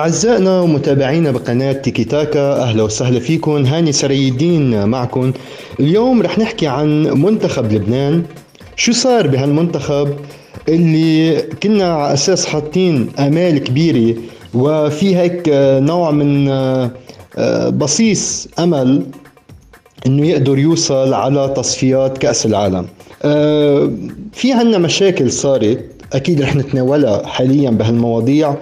أعزائنا ومتابعينا بقناة تيكي تاكا أهلا وسهلا فيكم. هاني سري الدين معكم. اليوم رح نحكي عن منتخب لبنان. شو صار بهالمنتخب اللي كنا على أساس حاطين آمال كبيرة وفي هيك نوع من بصيص أمل إنه يقدر يوصل على تصفيات كأس العالم. في عنا مشاكل صارت أكيد رح نتناولها حاليا بهالمواضيع. آه،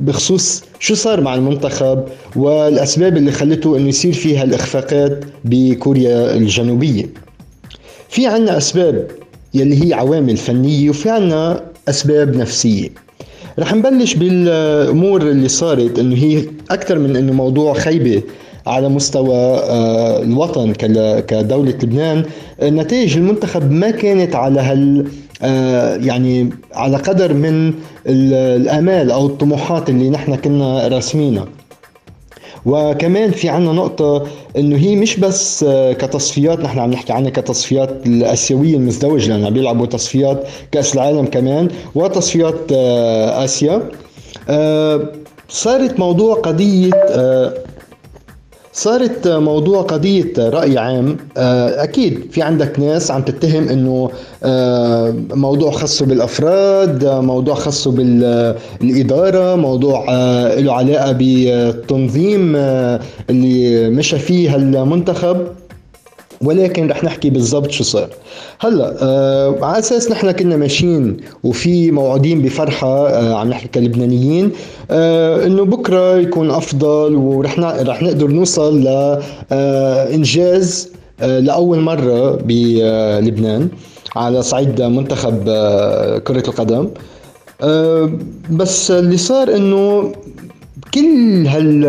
بخصوص شو صار مع المنتخب والأسباب اللي خلته إنه يصير فيها الاخفاقات بكوريا الجنوبية. في عنا أسباب يلي هي عوامل فنية وفي عنا أسباب نفسية. رح نبلش بالأمور اللي صارت إنه هي أكثر من إنه موضوع خيبة على مستوى آه، الوطن كدولة لبنان. نتائج المنتخب ما كانت على هال آه، يعني على قدر من الآمال أو الطموحات اللي نحن كنا راسمينها. وكمان في عنا نقطة إنه هي مش بس آه، كتصفيات نحن عم نحكي عنها كتصفيات الآسيوية المزدوجة لأنه عم بيلعبوا تصفيات كأس العالم كمان وتصفيات آسيا. صارت موضوع قضية صارت موضوع قضية رأي عام آه، أكيد في عندك ناس عم تتهم أنه آه، موضوع خاصه بالأفراد موضوع خاصه بالإدارة موضوع آه، له علاقة بالتنظيم اللي مشى فيه المنتخب ولكن رح نحكي بالضبط شو صار. هلا آه على أساس نحن كنا ماشيين وفي موعودين بفرحة آه عم نحكي كلبنانيين آه إنه بكرة يكون أفضل ورح رح نقدر نوصل لانجاز آه, آه، لأول مرة بلبنان على صعيد منتخب آه كرة القدم. آه بس اللي صار إنه كل هال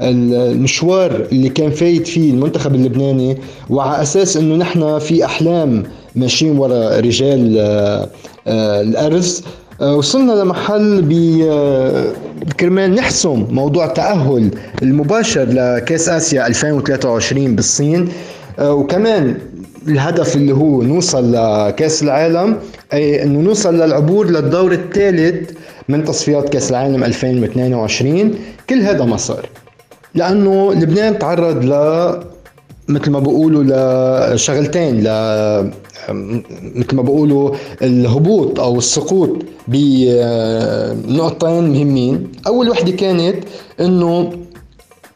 المشوار اللي كان فايت فيه المنتخب اللبناني وعلى أساس إنه نحن في أحلام ماشيين ورا رجال آه، آه، الأرز آه، وصلنا لمحل كرمال نحسم موضوع التأهل المباشر لكأس آسيا 2023 بالصين. وكمان الهدف اللي هو نوصل لكأس العالم أي أنه نوصل للعبور للدور الثالث من تصفيات كأس العالم 2022 كل هذا ما صار. لأنه لبنان تعرض ل مثل ما بقولوا لشغلتين ل مثل ما بقولوا الهبوط أو السقوط بنقطتين مهمين. أول وحدة كانت إنه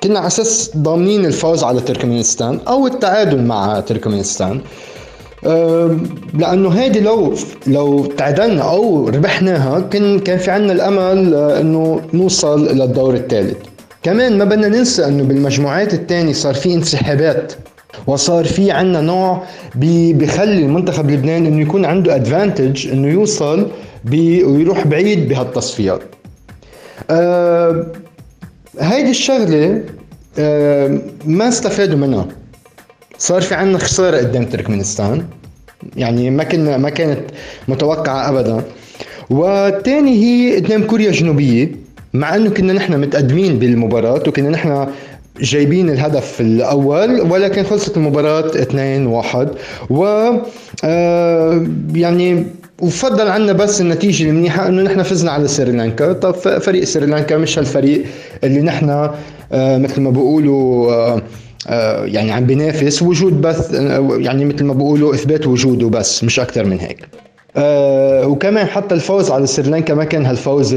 كنا على أساس ضامنين الفوز على تركمانستان أو التعادل مع تركمانستان. لأنه هيدي لو لو تعادلنا أو ربحناها كان كان في عندنا الأمل إنه نوصل للدور الثالث. كمان ما بدنا ننسى إنه بالمجموعات الثانية صار في انسحابات وصار في عنا نوع بخلي المنتخب لبنان إنه يكون عنده ادفانتج إنه يوصل ويروح بعيد بهالتصفيات. آه هيدي الشغلة آه ما استفادوا منها. صار في عنا خسارة قدام تركمانستان. يعني ما كنا ما كانت متوقعة ابدا. والثاني هي قدام كوريا الجنوبية. مع إنه كنا نحن متقدمين بالمباراة وكنا نحن جايبين الهدف الأول ولكن خلصت المباراة 2-1 و آه، يعني وفضل عنا بس النتيجة المنيحه إنه نحن فزنا على سريلانكا. طب فريق سريلانكا مش هالفريق اللي نحن آه، مثل ما بيقولوا آه، يعني عم بينافس وجود بس يعني مثل ما بيقولوا إثبات وجوده بس مش أكثر من هيك. آه وكمان حتى الفوز على سريلانكا ما كان هالفوز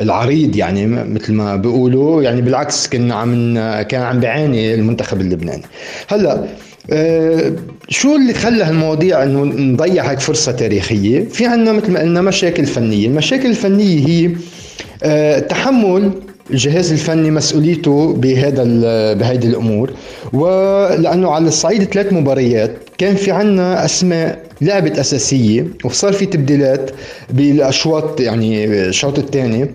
العريض يعني مثل ما بيقولوا. يعني بالعكس كنا عم كان عم بيعاني المنتخب اللبناني. هلأ آه شو اللي خلى هالمواضيع إنه نضيع هيك فرصة تاريخية؟ في عندنا مثل ما قلنا مشاكل فنية. المشاكل الفنية هي آه تحمل الجهاز الفني مسؤوليته بهذا بهيدي الأمور. ولأنه على الصعيد ثلاث مباريات كان في عنا أسماء لعبت أساسية وصار في تبديلات بالأشواط يعني الشوط الثاني.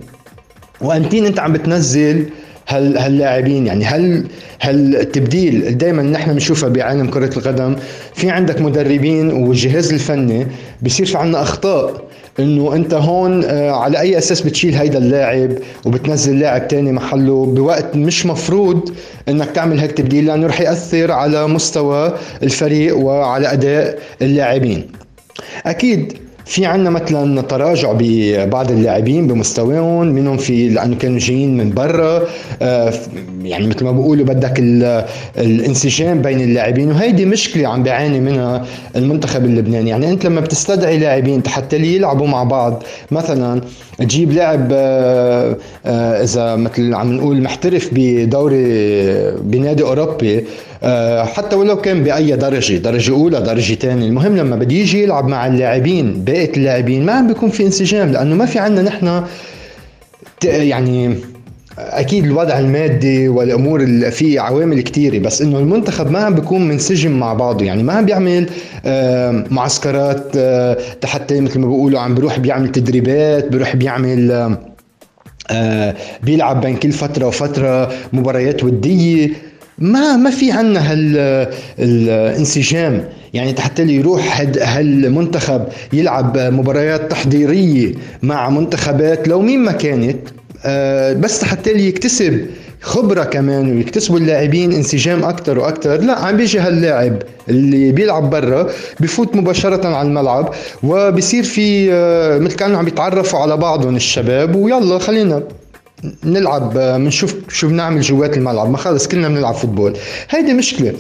وأنتين أنت عم بتنزل هال هاللاعبين يعني هل هالتبديل دائما نحن بنشوفها بعالم كرة القدم؟ في عندك مدربين والجهاز الفني بصير في عندنا أخطاء إنه أنت هون آه، على أي أساس بتشيل هيدا اللاعب وبتنزل لاعب تاني محله بوقت مش مفروض إنك تعمل هيك تبديل لأنه رح يأثر على مستوى الفريق وعلى أداء اللاعبين. أكيد في عنا مثلا تراجع ببعض اللاعبين بمستواهم منهم في لأنه كانوا جايين من برا آه، يعني مثل ما بقولوا بدك الانسجام بين اللاعبين وهيدي مشكلة عم بيعاني منها المنتخب اللبناني. يعني أنت لما بتستدعي لاعبين حتى يلعبوا مع بعض مثلا تجيب لاعب آه، آه، إذا مثل عم نقول محترف بدوري بنادي أوروبي حتى ولو كان بأي درجة درجة أولى درجة ثانية. المهم لما بده يجي يلعب مع اللاعبين بقية اللاعبين ما عم بيكون في انسجام لأنه ما في عندنا نحن يعني أكيد الوضع المادي والأمور اللي في عوامل كثيره بس إنه المنتخب ما عم بيكون منسجم مع بعضه. يعني ما عم بيعمل معسكرات حتى مثل ما بيقولوا عم بيروح بيعمل تدريبات بيروح بيعمل بيلعب بين كل فترة وفترة مباريات ودية. ما ما في عندنا هالانسجام يعني حتى اللي يروح هالمنتخب يلعب مباريات تحضيرية مع منتخبات لو مين ما كانت آه، بس حتى اللي يكتسب خبرة كمان ويكتسبوا اللاعبين انسجام أكثر وأكثر لا عم بيجي هاللاعب اللي بيلعب برا بفوت مباشرة على الملعب وبصير في آه، مثل كانوا عم يتعرفوا على بعضهم الشباب ويلا خلينا. نلعب بنشوف شو بنعمل جوات الملعب. ما خلص كلنا بنلعب فوتبول. هيدي مشكلة.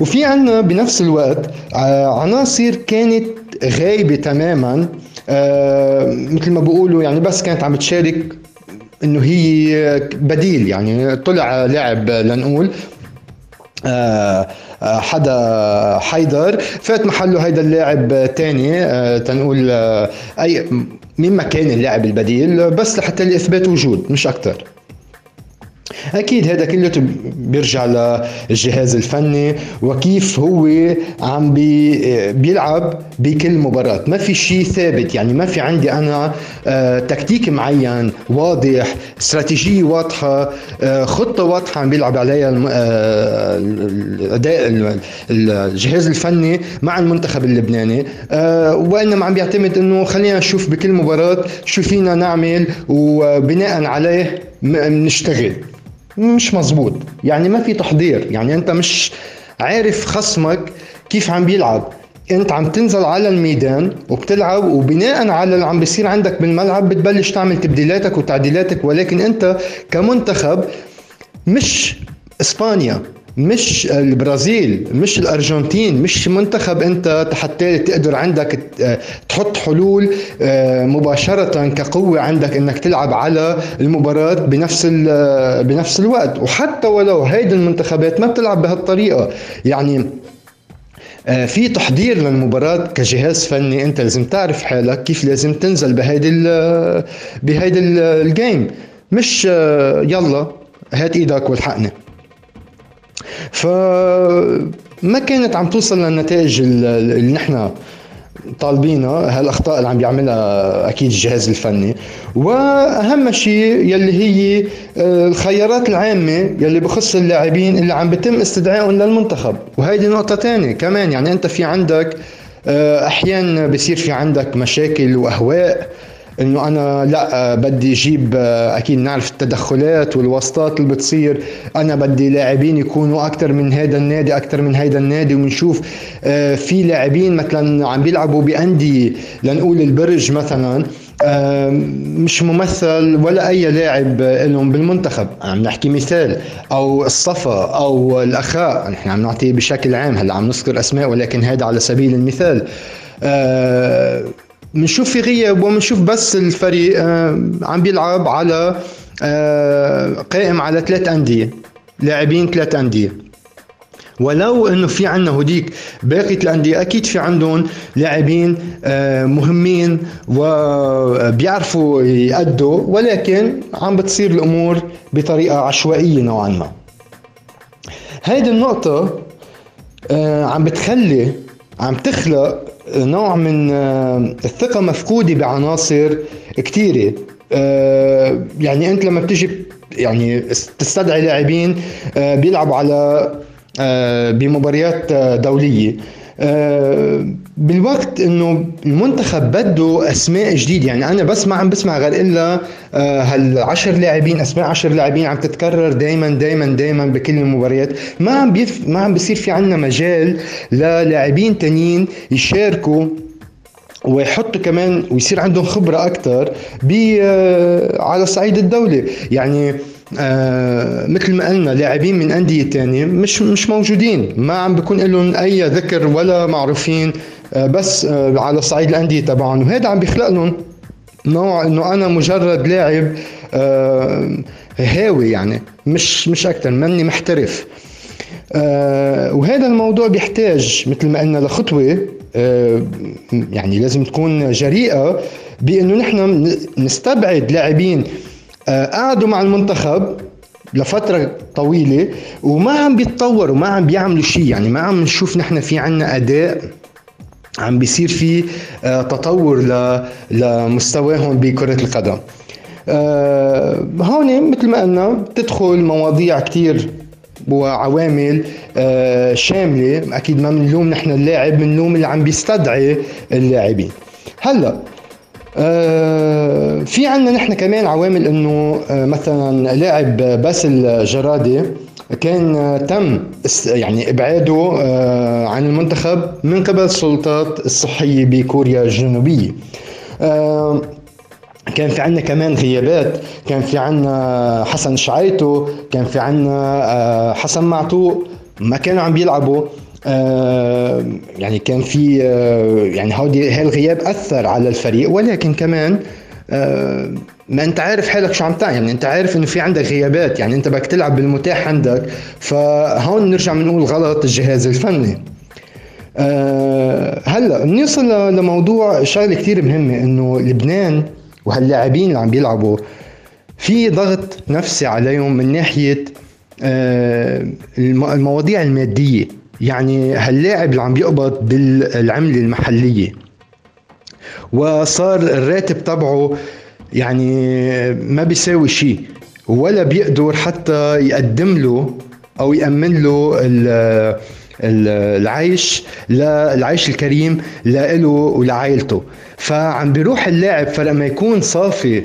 وفي عنا بنفس الوقت آه، عناصر كانت غايبة تماما. آه، مثل ما بقولوا يعني بس كانت عم تشارك إنه هي بديل. يعني طلع لاعب لنقول آه، حدا حيدر. فات محله هيدا اللاعب تاني تنقول أي مين ما كان اللاعب البديل بس لحتى لاثبات وجود مش أكثر. أكيد هذا كله بيرجع للجهاز الفني وكيف هو عم بي بيلعب بكل مباراة. ما في شيء ثابت. يعني ما في عندي أنا آه، تكتيك معين واضح استراتيجية واضحة آه، خطة واضحة عم بيلعب عليها آه، الأداء الجهاز الفني مع المنتخب اللبناني. وإنما عم بيعتمد إنه خلينا نشوف بكل مباراة شو فينا نعمل وبناء عليه بنشتغل مش مزبوط يعني ما في تحضير. يعني أنت مش عارف خصمك كيف عم بيلعب. أنت عم تنزل على الميدان وبتلعب وبناء على اللي عم بيصير عندك بالملعب بتبلش تعمل تبديلاتك وتعديلاتك. ولكن أنت كمنتخب مش إسبانيا. مش البرازيل مش الأرجنتين مش منتخب أنت حتى تقدر عندك تحط حلول آه، مباشرة كقوة عندك إنك تلعب على المباراة بنفس بنفس الوقت. وحتى ولو هيدي المنتخبات ما بتلعب بهالطريقة. يعني آه، في تحضير للمباراة كجهاز فني. أنت لازم تعرف حالك كيف لازم تنزل بهيدي بهيدي الجيم. مش آه، يلا هات إيدك والحقني. فما كانت عم توصل للنتائج اللي نحن طالبينها هالأخطاء اللي عم بيعملها أكيد الجهاز الفني. وأهم شيء يلي هي آه، الخيارات العامة يلي بخص اللاعبين اللي عم بتم استدعائهم للمنتخب. وهيدي نقطة ثانية كمان يعني أنت في عندك آه، أحيانا بصير في عندك مشاكل وأهواء. إنه أنا لا بدي أجيب أكيد نعرف التدخلات والواسطات اللي بتصير. أنا بدي لاعبين يكونوا أكثر من هذا النادي أكثر من هذا النادي وبنشوف آه، في لاعبين مثلا عم بيلعبوا بأندية لنقول البرج مثلا آه، مش ممثل ولا أي لاعب لهم بالمنتخب. عم نحكي مثال أو الصفا أو الأخاء. نحن عم نعطيه بشكل عام هلأ عم نذكر أسماء ولكن هذا على سبيل المثال. آه، بنشوف في غياب وبنشوف بس الفريق آه، عم بيلعب على آه، قائم على ثلاث أندية لاعبين ثلاث أندية. ولو إنه في عندنا هديك باقي الانديه أكيد في عندهم لاعبين آه، مهمين وبيعرفوا يأدوا ولكن عم بتصير الأمور بطريقة عشوائية نوعا ما. هيدي النقطة عم بتخلي عم تخلق نوع من آه، الثقة مفقودة بعناصر كثيرة آه، يعني أنت لما بتجي يعني تستدعي لاعبين آه، بيلعبوا على بمباريات دولية. بالوقت إنه المنتخب بده أسماء جديدة. يعني أنا بس ما عم بسمع غير إلا هالعشر لاعبين أسماء عشر لاعبين عم تتكرر دائما دائما دائما بكل المباريات. ما عم بيف ما عم بيصير في عندنا مجال للاعبين تانيين يشاركوا ويحطوا كمان ويصير عندهم خبرة أكثر على صعيد الدولة. يعني آه مثل ما قلنا لاعبين من أندية تانية مش مش موجودين. ما عم بيكون لهم أي ذكر ولا معروفين آه بس آه على صعيد الأندية تبعهم. وهذا عم بيخلق لهم نوع إنه أنا مجرد لاعب آه هاوي يعني مش مش أكثر ماني محترف. آه وهذا الموضوع بيحتاج مثل ما قلنا لخطوة آه يعني لازم تكون جريئة بإنه نحن نستبعد لاعبين آه قعدوا مع المنتخب لفترة طويلة وما عم بيتطوروا ما عم بيعملوا شيء يعني ما عم نشوف نحن في عنا أداء عم بيصير في آه، تطور لمستواهم بكرة القدم. آه، هون مثل ما قلنا بتدخل مواضيع كتير وعوامل آه، شاملة. أكيد ما بنلوم نحن اللاعب بنلوم اللي عم بيستدعي اللاعبين. هلأ في عنا نحن كمان عوامل إنه مثلا لاعب باسل جرادي كان تم يعني إبعاده آه، عن المنتخب من قبل السلطات الصحية بكوريا الجنوبية. آه، كان في عنا كمان غيابات كان في عنا حسن شعيتو كان في آه، حسن معتوق ما كانوا عم بيلعبوا. يعني كان في يعني هودي هالغياب أثر على الفريق ولكن كمان ما انت عارف حالك شو عم تعمل يعني انت عارف انه في عندك غيابات يعني انت بدك تلعب بالمتاح عندك فهون نرجع بنقول غلط الجهاز الفني. أه هلا بنوصل لموضوع شغلة كثير مهمة إنه لبنان وهاللاعبين اللي عم بيلعبوا في ضغط نفسي عليهم من ناحية أه المواضيع المادية. يعني هاللاعب اللي عم بيقبض بالعملة المحلية وصار الراتب تبعه يعني ما بيساوي شيء ولا بيقدر حتى يقدم له أو يأمن له العيش العيش الكريم له ولعائلته فعم بيروح اللاعب فلما يكون صافي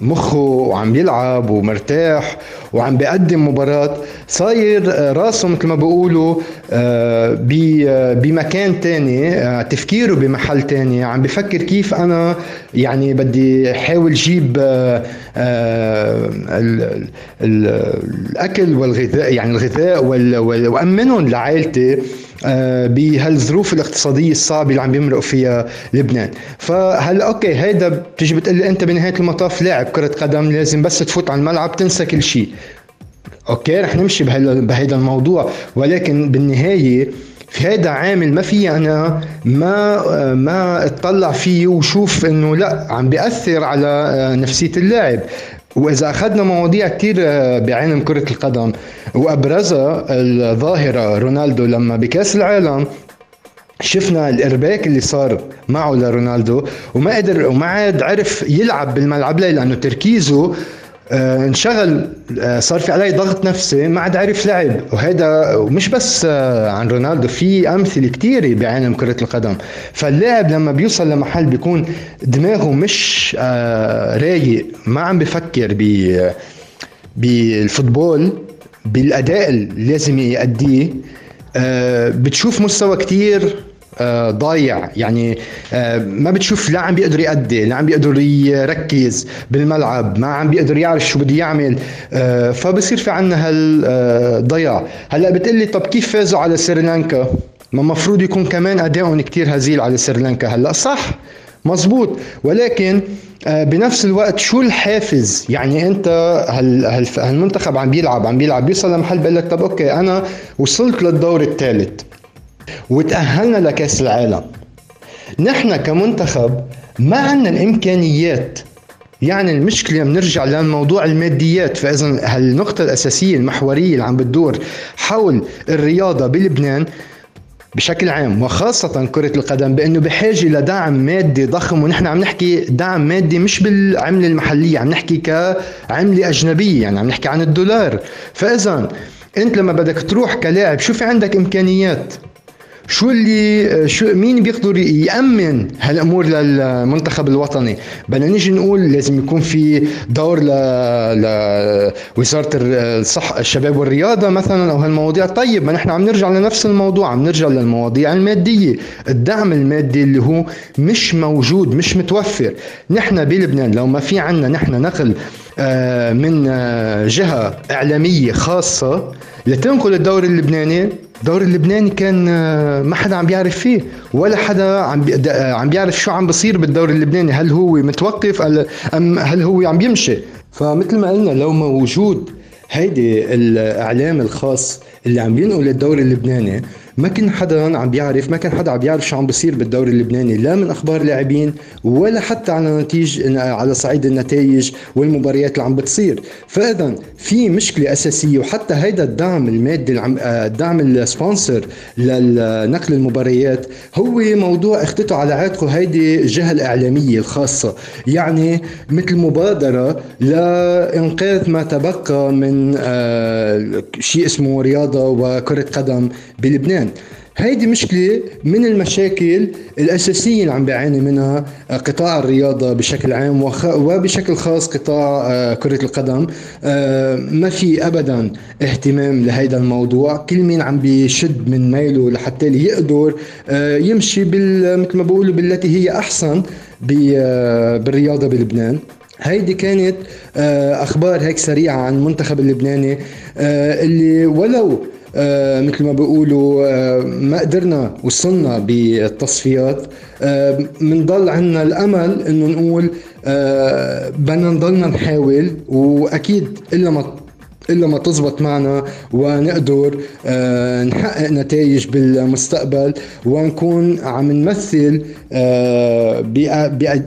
مخه وعم بيلعب ومرتاح وعم بيقدم مباراة صاير راسه مثل ما بيقولوا آه، بمكان تاني آه، تفكيره بمحل تاني. عم بفكر كيف أنا يعني بدي حاول جيب آه، الأكل والغذاء يعني الغذاء وأمنهم لعائلتي. آه، بهالظروف الاقتصادية الصعبة اللي عم يمرق فيها لبنان. فهلا okay هيدا بتيجي بتقول أنت بنهايه المطاف لاعب كره قدم لازم بس تفوت على الملعب تنسى كل شيء okay رح نمشي بهيدا الموضوع. ولكن بالنهاية في هذا عامل ما في أنا ما ما أطلع فيه وشوف إنه لا عم بيأثر على آه، نفسية اللاعب. وإذا أخذنا مواضيع كثير آه، بعالم كرة القدم. وابرزها الظاهرة رونالدو لما بكأس العالم شفنا الإرباك اللي صار معه لرونالدو وما قدر وما عاد عرف يلعب بالملعب ليه لأنه تركيزه آه انشغل آه صار في عليه ضغط نفسي ما عاد عرف لعب. وهذا ومش بس آه عن رونالدو في أمثلة كثيره بعالم كرة القدم. فاللاعب لما بيوصل لمحل بيكون دماغه مش آه، رايق ما عم بفكر ب بالفوتبول بالأداء اللي لازم يأديه. آه، بتشوف مستوى كتير ضايع. يعني آه، ما بتشوف لا عم بيقدر يأدي لا عم بيقدر يركز بالملعب ما عم بيقدر يعرف شو بده يعمل. فبصير في عنا هالضياع هلأ بتقلي طب كيف فازوا على سريلانكا ما المفروض يكون كمان ادائهم كتير هزيل على سريلانكا هلأ صح مزبوط ولكن آه، بنفس الوقت شو الحافز؟ يعني أنت هالمنتخب عم بيلعب عم بيلعب. بيوصل لمحل بيقول لك طب أوكي أنا وصلت للدور الثالث. وتأهلنا لكأس العالم. نحن كمنتخب ما عندنا الإمكانيات. يعني المشكلة بنرجع لموضوع الماديات فإذا هالنقطة الأساسية المحورية اللي عم بتدور حول الرياضة بلبنان بشكل عام وخاصة كرة القدم بأنه بحاجة لدعم مادي ضخم ونحن عم نحكي دعم مادي مش بالعملة المحلية عم نحكي كعملة أجنبية يعني عم نحكي عن الدولار. فإذا أنت لما بدك تروح كلاعب شو في عندك إمكانيات؟ شو اللي شو مين بيقدر يأمن هالأمور للمنتخب الوطني؟ بدنا نيجي نقول لازم يكون في دور. لوزاره الصح الشباب والرياضة مثلا أو هالمواضيع. طيب ما نحن عم نرجع لنفس الموضوع عم نرجع للمواضيع المادية. الدعم المادي اللي هو مش موجود مش متوفر. نحن بلبنان لو ما في عنا نحن نقل آه، من آه، جهة إعلامية خاصة لتنقل الدوري اللبناني الدوري اللبناني كان آه، ما حدا عم بيعرف فيه ولا حدا عم عم بيعرف شو عم بصير بالدوري اللبناني. هل هو متوقف أم هل هو عم بيمشي فمثل ما قلنا لو موجود هيدي الإعلام الخاص اللي عم ينقل الدوري اللبناني ما كان حدا عم بيعرف ما كان حدا عم بيعرف شو عم بيصير بالدوري اللبناني لا من أخبار لاعبين ولا حتى على نتائج على صعيد النتائج والمباريات اللي عم بتصير. فاذا في مشكلة أساسية وحتى هيدا الدعم المادي الدعم ال sponsor لنقل المباريات هو موضوع اخذته على عاتقه هيدي الجهه الاعلاميه الخاصة. يعني مثل مبادرة لإنقاذ ما تبقى من آه، شيء اسمه رياضة وكرة قدم بلبنان. هيدي مشكلة من المشاكل الأساسية اللي عم بيعاني منها قطاع الرياضة بشكل عام وبشكل خاص قطاع آه، كرة القدم. آه، ما في أبدا اهتمام لهيدا الموضوع. كل مين عم بيشد من ميله لحتى يقدر آه، يمشي مثل ما بقولوا بالتي هي أحسن بالرياضة بلبنان. هيدي كانت أخبار هيك سريعة عن المنتخب اللبناني اللي ولو آه، مثل ما بيقولوا آه، ما قدرنا وصلنا بالتصفيات. بنضل آه، عندنا الأمل إنه نقول بدنا نضلنا نحاول وأكيد إلا ما إلا ما تزبط معنا ونقدر آه، نحقق نتائج بالمستقبل ونكون عم نمثل آه،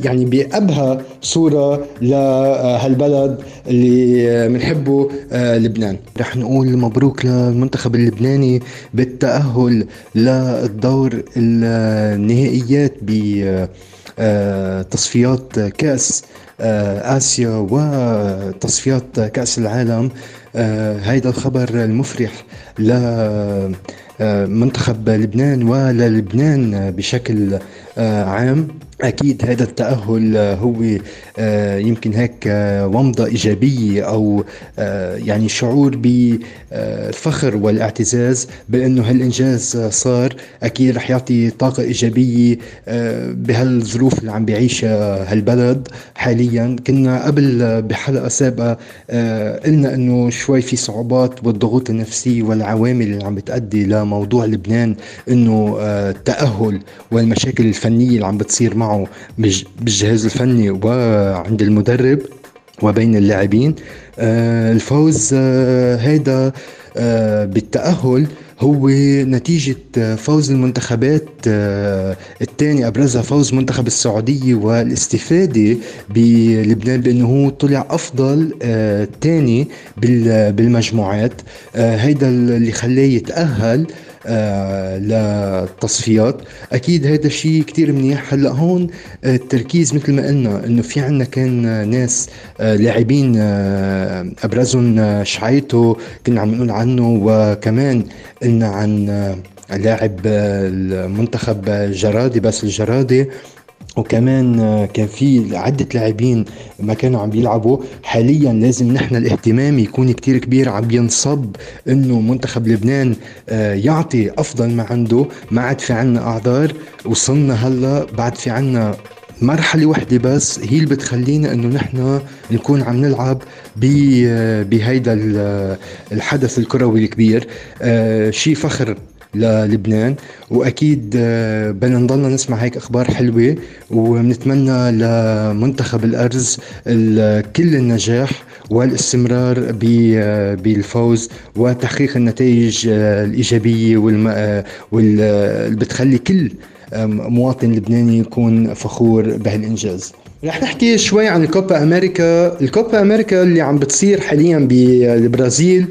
يعني بأبهى صورة لهالبلد اللي بنحبه آه، لبنان. رح نقول مبروك للمنتخب اللبناني بالتأهل للدور النهائيات بتصفيات كأس آسيا وتصفيات كأس العالم. آه، هيدا الخبر المفرح لمنتخب لبنان وللبنان بشكل آه، عام. أكيد هذا التأهل هو آه، يمكن هيك آه، ومضة إيجابية أو يعني شعور بالفخر والاعتزاز بأنه هالإنجاز صار أكيد رح يعطي طاقة إيجابية بهالظروف اللي عم بيعيشها هالبلد حاليا. كنا قبل بحلقة سابقة قلنا إنه شوي في صعوبات والضغوط النفسية والعوامل اللي عم بتأدي لموضوع لبنان إنه التأهل والمشاكل الفنية اللي عم بتصير معه بالجهاز الفني وعند المدرب وبين اللاعبين. آه، الفوز آه، هيدا آه، بالتأهل هو نتيجة فوز المنتخبات الثاني أبرزها فوز منتخب السعودية والاستفادة بلبنان بأنه هو طلع أفضل ثاني بالمجموعات. هيدا اللي خلاه يتأهل. للتصفيات. أكيد هذا الشيء كتير منيح. هلأ هون آه التركيز مثل ما قلنا إنه في عنا كان ناس آه لاعبين آه أبرزهم آه، شعيتو كنا عم نقول عنه. وكمان قلنا عن آه، لاعب آه، المنتخب جرادي بس الجرادي وكمان آه، كان في عدة لاعبين ما كانوا عم بيلعبوا. حاليا لازم نحن الاهتمام يكون كتير كبير عم ينصب إنه منتخب لبنان آه، يعطي أفضل ما عنده ما عاد في عنا أعذار. وصلنا هلأ بعد في عنا مرحلة وحدة بس هي اللي بتخلينا إنه نحن نكون عم نلعب آه، بهيدا الحدث الكروي الكبير. شيء فخر للبنان. وأكيد آه، بدنا نضلنا نسمع هيك أخبار حلوة وبنتمنى لمنتخب الأرز كل النجاح والاستمرار آه، بالفوز وتحقيق النتائج آه، الإيجابية واللي بتخلي كل مواطن لبناني يكون فخور بهالإنجاز. رح نحكي شوي عن الكوبا أمريكا. الكوبا أمريكا اللي عم بتصير حاليا بالبرازيل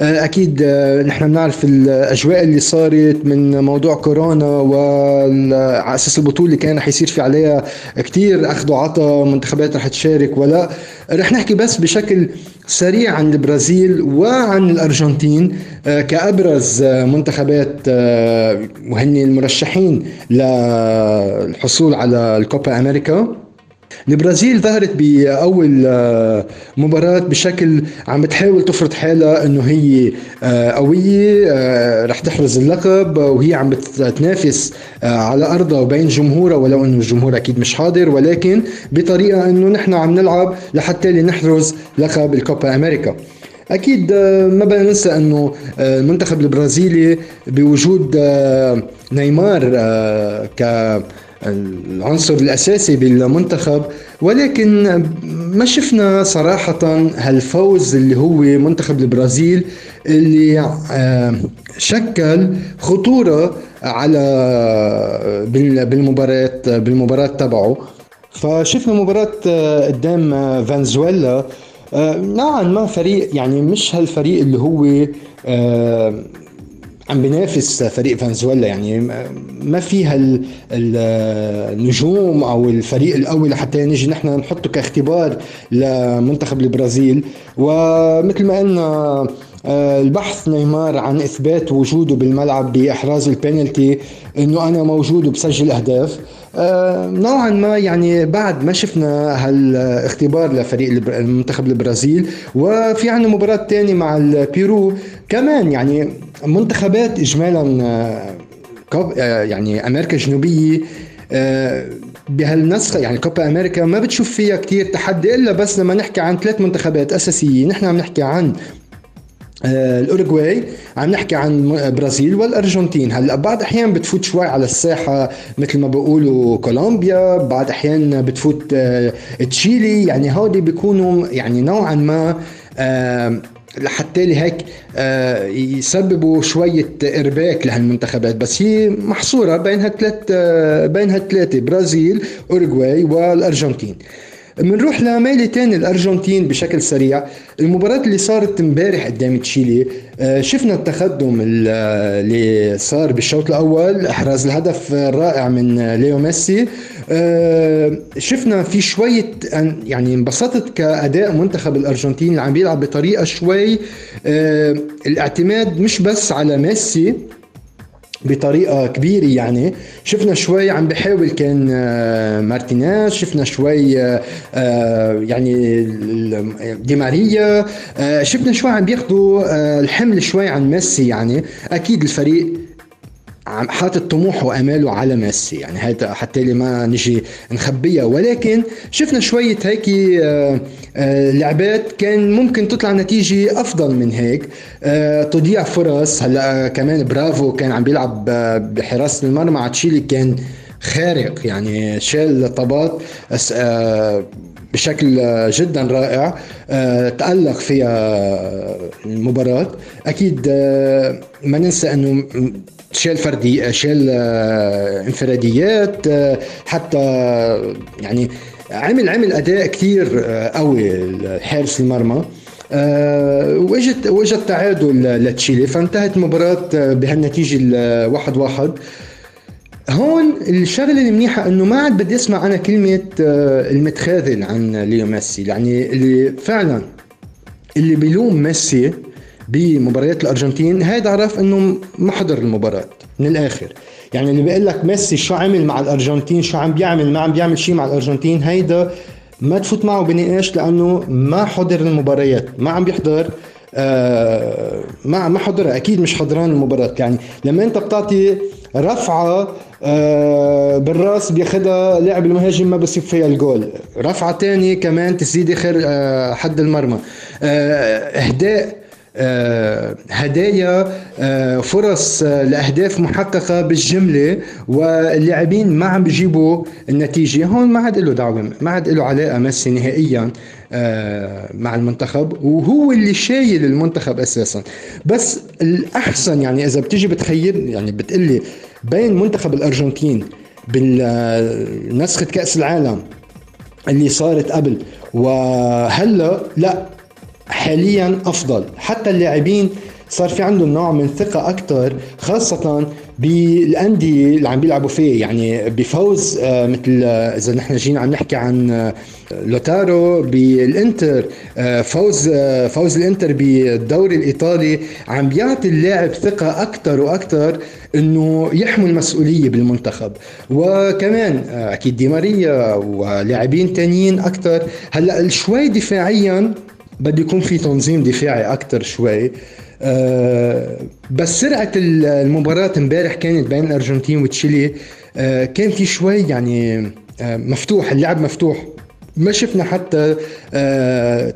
أكيد آه، نحن بنعرف الأجواء اللي صارت من موضوع كورونا وعلى أساس البطولة اللي كان رح يصير في عليها كثير اخذ وعطى منتخبات رح تشارك ولا. رح نحكي بس بشكل سريع عن البرازيل وعن الأرجنتين آه، كأبرز منتخبات وهن المرشحين للحصول على الكوبا أمريكا. البرازيل ظهرت بأول آه، مباراة بشكل عم بتحاول تفرض حالها إنه هي آه، قوية آه، رح تحرز اللقب وهي عم بتنافس على أرضها وبين جمهورها ولو إنه الجمهور أكيد مش حاضر ولكن بطريقة إنه نحن عم نلعب لحتى نحرز لقب الكوبا أمريكا. أكيد ما بدنا ننسى إنه المنتخب البرازيلي بوجود نيمار ك العنصر الأساسي بالمنتخب ولكن ما شفنا صراحة هالفوز اللي هو منتخب البرازيل اللي آه، شكل خطورة على بالمباراة بالمباراة تبعه. فشفنا مباراة آه، قدام فنزويلا. آه، نوعا ما فريق يعني مش هالفريق اللي هو عم بينافس فريق فنزويلا يعني ما فيها النجوم أو الفريق القوي لحتى نجي نحن نحطه كاختبار لمنتخب البرازيل. ومثل ما قلنا آه، البحث نيمار عن إثبات وجوده بالملعب بإحراز البينالتي إنه أنا موجود وبسجل أهداف. آه، نوعا ما يعني بعد ما شفنا هالاختبار لفريق المنتخب البرازيل. وفي عندنا مباراة تانية مع البيرو. كمان يعني منتخبات اجمالا آه، يعني أمريكا الجنوبية بهالنسخة يعني كوبا أمريكا ما بتشوف فيها كتير تحدي إلا بس لما نحكي عن ثلاث منتخبات أساسية. نحن عم نحكي عن آه، الأوروغواي عم نحكي عن برازيل والأرجنتين. هلأ بعض أحيان بتفوت شوي على الساحة مثل ما بيقولوا كولومبيا بعض أحيان بتفوت آه، تشيلي. يعني هودي بيكونوا يعني نوعا ما آه، لحتى هيك يسببوا شوية إرباك لهالمنتخبات. بس هي محصورة بين هالثلاث بين هالثلاثة برازيل أوروغواي والأرجنتين. بنروح لميلة تاني الأرجنتين بشكل سريع. المباراة اللي صارت امبارح قدام تشيلي آه، شفنا التقدم اللي صار بالشوط الأول. إحراز الهدف الرائع من ليو ميسي. آه، شفنا في شوية يعني انبسطت كأداء منتخب الأرجنتين اللي عم بيلعب بطريقة شوي آه، الاعتماد مش بس على ميسي بطريقة كبيرة يعني شفنا شوي عم بحاول كان آه، مارتينيز شفنا شوي آه، آه، يعني دي ماريا شفنا شوي عم بياخذوا الحمل شوي عن ميسي يعني أكيد الفريق حاطط طموحه واماله على ميسي. يعني هذا حتى اللي ما نجي نخبيها. ولكن شفنا شوية هيك آه، آه، لعبات كان ممكن تطلع نتيجة أفضل من هيك. آه، تضيع فرص. هلا كمان برافو كان عم بيلعب بحراسه المرمى على تشيلي. كان خارق. يعني شال طابات بشكل جدا رائع. تألق فيها المباراة. أكيد ما ننسى أنه شال فردي شال آه، انفراديات آه، حتى يعني عمل عمل أداء كثير آه، قوي حارس المرمى. واجت واجت تعادل لتشيلي فانتهت المباراة بهالنتيجة الواحد واحد. هون الشغلة المنيحة إنه ما عاد بدي أسمع أنا كلمة المتخاذل عن ليو ميسي. يعني اللي فعلا اللي بيلوم ميسي بمباريات الأرجنتين هيدا عرف إنه ما حضر المباراة من الآخر. يعني اللي بيقول لك ميسي شو عمل مع الأرجنتين شو عم بيعمل ما عم بيعمل شيء مع الأرجنتين هيدا ما تفوت معه بنقاش لأنه ما حضر المباريات ما عم بيحضر آه ما ما حضرها أكيد مش حضران المباراة. يعني لما أنت بتعطي رفعة آه بالرأس بياخدها لاعب المهاجم ما بصيب فيها الجول. رفعة تانية كمان تسديده خير آه حد المرمى. آه إهداء هدايا آه، فرص آه، لأهداف محققة بالجملة واللاعبين ما عم بيجيبوا النتيجة. هون ما عاد له دعوة ما عاد له علاقة ميسي نهائيا مع المنتخب وهو اللي شايل المنتخب أساسا. بس الأحسن يعني إذا بتيجي بتخيل يعني بتقلي بين منتخب الأرجنتين بالنسخة كأس العالم اللي صارت قبل وهلأ لا حاليا أفضل. حتى اللاعبين صار في عندهم نوع من ثقة أكثر خاصة بالأندية اللي عم بيلعبوا فيه يعني بفوز آه، مثل آه، إذا نحن جينا عم نحكي عن آه، لوتارو بالإنتر فوز فوز الإنتر بالدوري الإيطالي عم بيعطي اللاعب ثقة أكثر وأكثر إنه يحمل مسؤولية بالمنتخب. وكمان أكيد دي ماريا ولاعبين تانيين أكثر هلأ شوي دفاعيا بده يكون في تنظيم دفاعي أكثر شوي. آه، بس سرعة المباراه امبارح كانت بين الأرجنتين وتشيلي آه، كان في شوي يعني آه، مفتوح اللعب مفتوح. ما شفنا حتى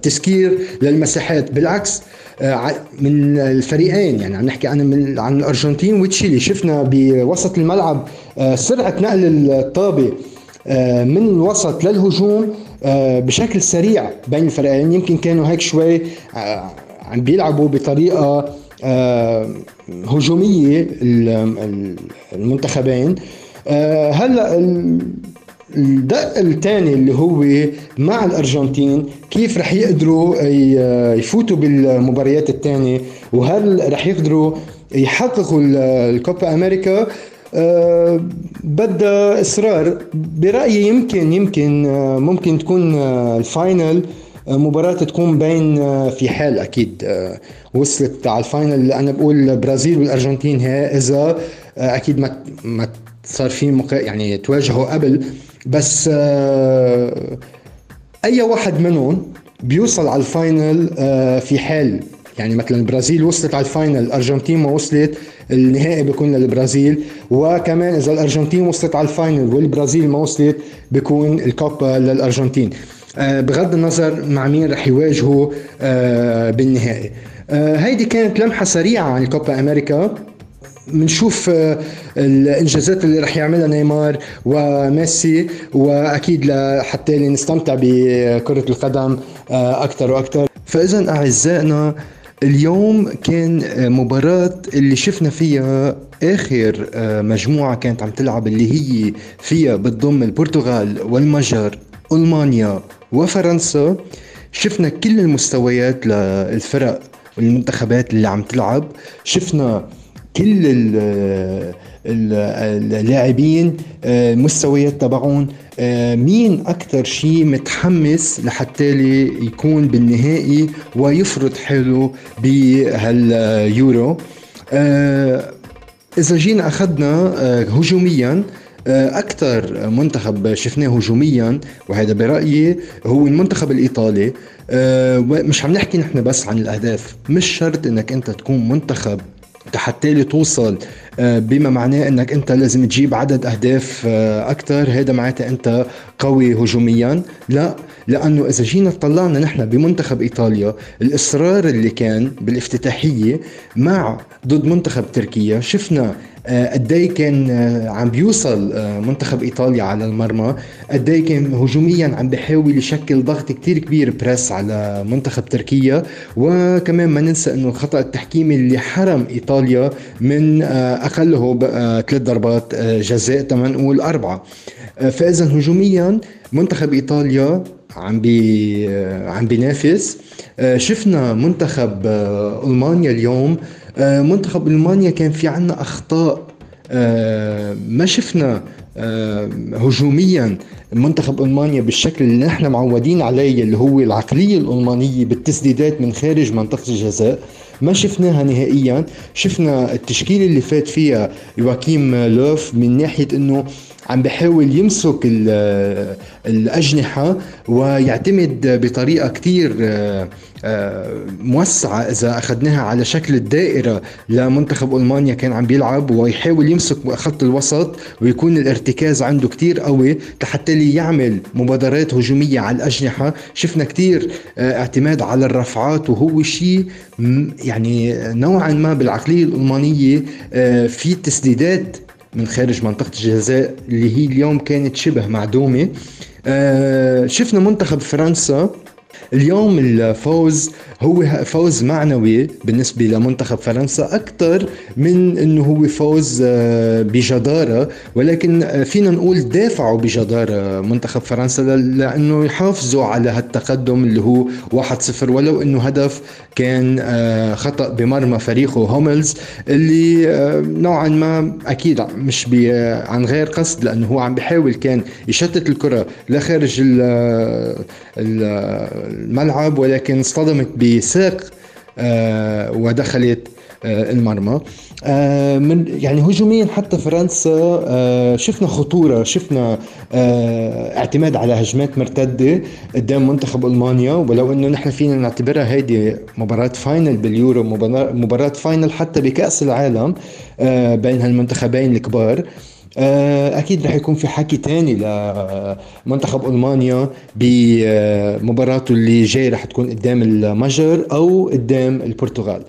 تسكير للمساحات. بالعكس من الفريقين يعني عم نحكي أنا من عن الأرجنتين وتشيلي. شفنا بوسط الملعب سرعة نقل الطابة من الوسط للهجوم بشكل سريع بين الفريقين. يمكن كانوا هيك شوي عم بيلعبوا بطريقة آه، هجومية المنتخبين. آه، هلأ الدق الثاني اللي هو مع الأرجنتين كيف رح يقدروا يفوتوا بالمباريات الثانية وهل رح يقدروا يحققوا الكوبا أمريكا؟ أه بدها إصرار. برأيي يمكن يمكن ممكن تكون ال final مباراة تكون بين آه، في حال أكيد آه، وصلت على ال final. أنا بقول البرازيل والأرجنتين هي إذا آه، أكيد ما ما صار في مقا... يعني تواجهوا قبل. بس أي واحد منهم بيوصل على ال final في حال يعني مثلا البرازيل وصلت على ال final الارجنتين ما وصلت النهائي بيكون للبرازيل وكمان إذا الأرجنتين وصلت على ال final والبرازيل ما وصلت بيكون الكوبا للأرجنتين. آه، بغض النظر مع مين رح يواجهوا آه، بالنهائي. آه، هيدي كانت لمحة سريعة عن الكوبا أمريكا. بنشوف الإنجازات اللي رح يعملها نيمار وميسي وأكيد لحتى نستمتع بكرة القدم أكثر وأكثر فاذا أعزائنا اليوم كان مباراة اللي شفنا فيها آخر مجموعة كانت عم تلعب اللي هي فيها بتضم البرتغال والمجر ألمانيا وفرنسا. شفنا كل المستويات للفرق والمنتخبات اللي عم تلعب. شفنا كل اللاعبين المستويات تبعهم. مين أكثر شيء متحمس لحتى يكون بالنهائي ويفرض حاله بهاليورو؟ إذا جينا أخذنا هجوميا آه، أكثر منتخب شفناه هجوميا وهذا برأيي هو المنتخب الإيطالي. آه، مش عم نحكي نحن بس عن الأهداف مش شرط إنك أنت تكون منتخب حتى توصل آه، بما معناه إنك أنت لازم تجيب عدد أهداف أكثر هذا معناته أنت قوي هجوميا. لا لأنه إذا جينا طلعنا نحن بمنتخب إيطاليا الإصرار اللي كان بالافتتاحية مع ضد منتخب تركيا شفنا آه، قد إيه كان آه، عم بيوصل آه، منتخب إيطاليا على المرمى؟ قد إيه كان هجوميا عم بيحاول يشكل ضغط كتير كبير بريس على منتخب تركيا؟ وكمان ما ننسى إنه الخطأ التحكيمي اللي حرم إيطاليا من أقله ثلاث ضربات جزاء تمام نقول اربعه فاذا هجوميا منتخب إيطاليا عم بي عم بينافس. شفنا منتخب ألمانيا اليوم آه، منتخب ألمانيا كان في عنا أخطاء آه، ما شفنا آه، هجوميا منتخب ألمانيا بالشكل اللي نحن معودين عليه اللي هو العقلية الألمانية بالتسديدات من خارج منطقة الجزاء ما شفناها نهائيا. شفنا التشكيلة اللي فات فيها يواكيم لوف من ناحية إنه عم بحاول يمسك الأجنحة ويعتمد بطريقة كتير آه، آه، موسعة إذا أخذناها على شكل الدائرة لمنتخب ألمانيا كان عم بيلعب ويحاول يمسك خط الوسط ويكون الارتكاز عنده كتير قوي لحتى يعمل مبادرات هجومية على الأجنحة. شفنا كتير آه، اعتماد على الرفعات وهو شيء يعني نوعا ما بالعقلية الألمانية في تسديدات من خارج منطقة الجزاء اللي هي اليوم كانت شبه معدومة. آه شفنا منتخب فرنسا اليوم الفوز هو فوز معنوي بالنسبة لمنتخب فرنسا أكثر من إنه هو فوز آه، بجدارة. ولكن فينا نقول دافعوا بجدارة منتخب فرنسا لأنه يحافظوا على هالتقدم اللي هو 1-0 ولو إنه هدف كان آه، خطأ بمرمى فريقه هوملز اللي آه، نوعا ما أكيد مش عن غير قصد لأنه هو عم بيحاول كان يشتت الكرة لخارج الملعب ولكن اصطدمت بساق آه، ودخلت آه، المرمى. آه، من يعني هجوميا حتى فرنسا شفنا خطورة شفنا اعتماد على هجمات مرتدة قدام منتخب ألمانيا ولو إنه نحن فينا نعتبرها هيدي مباراة final باليورو مباراة final حتى بكأس العالم بين هالمنتخبين الكبار. أكيد رح يكون في حكي تاني لمنتخب ألمانيا بمباراته اللي جاي رح تكون قدام المجر أو قدام البرتغال.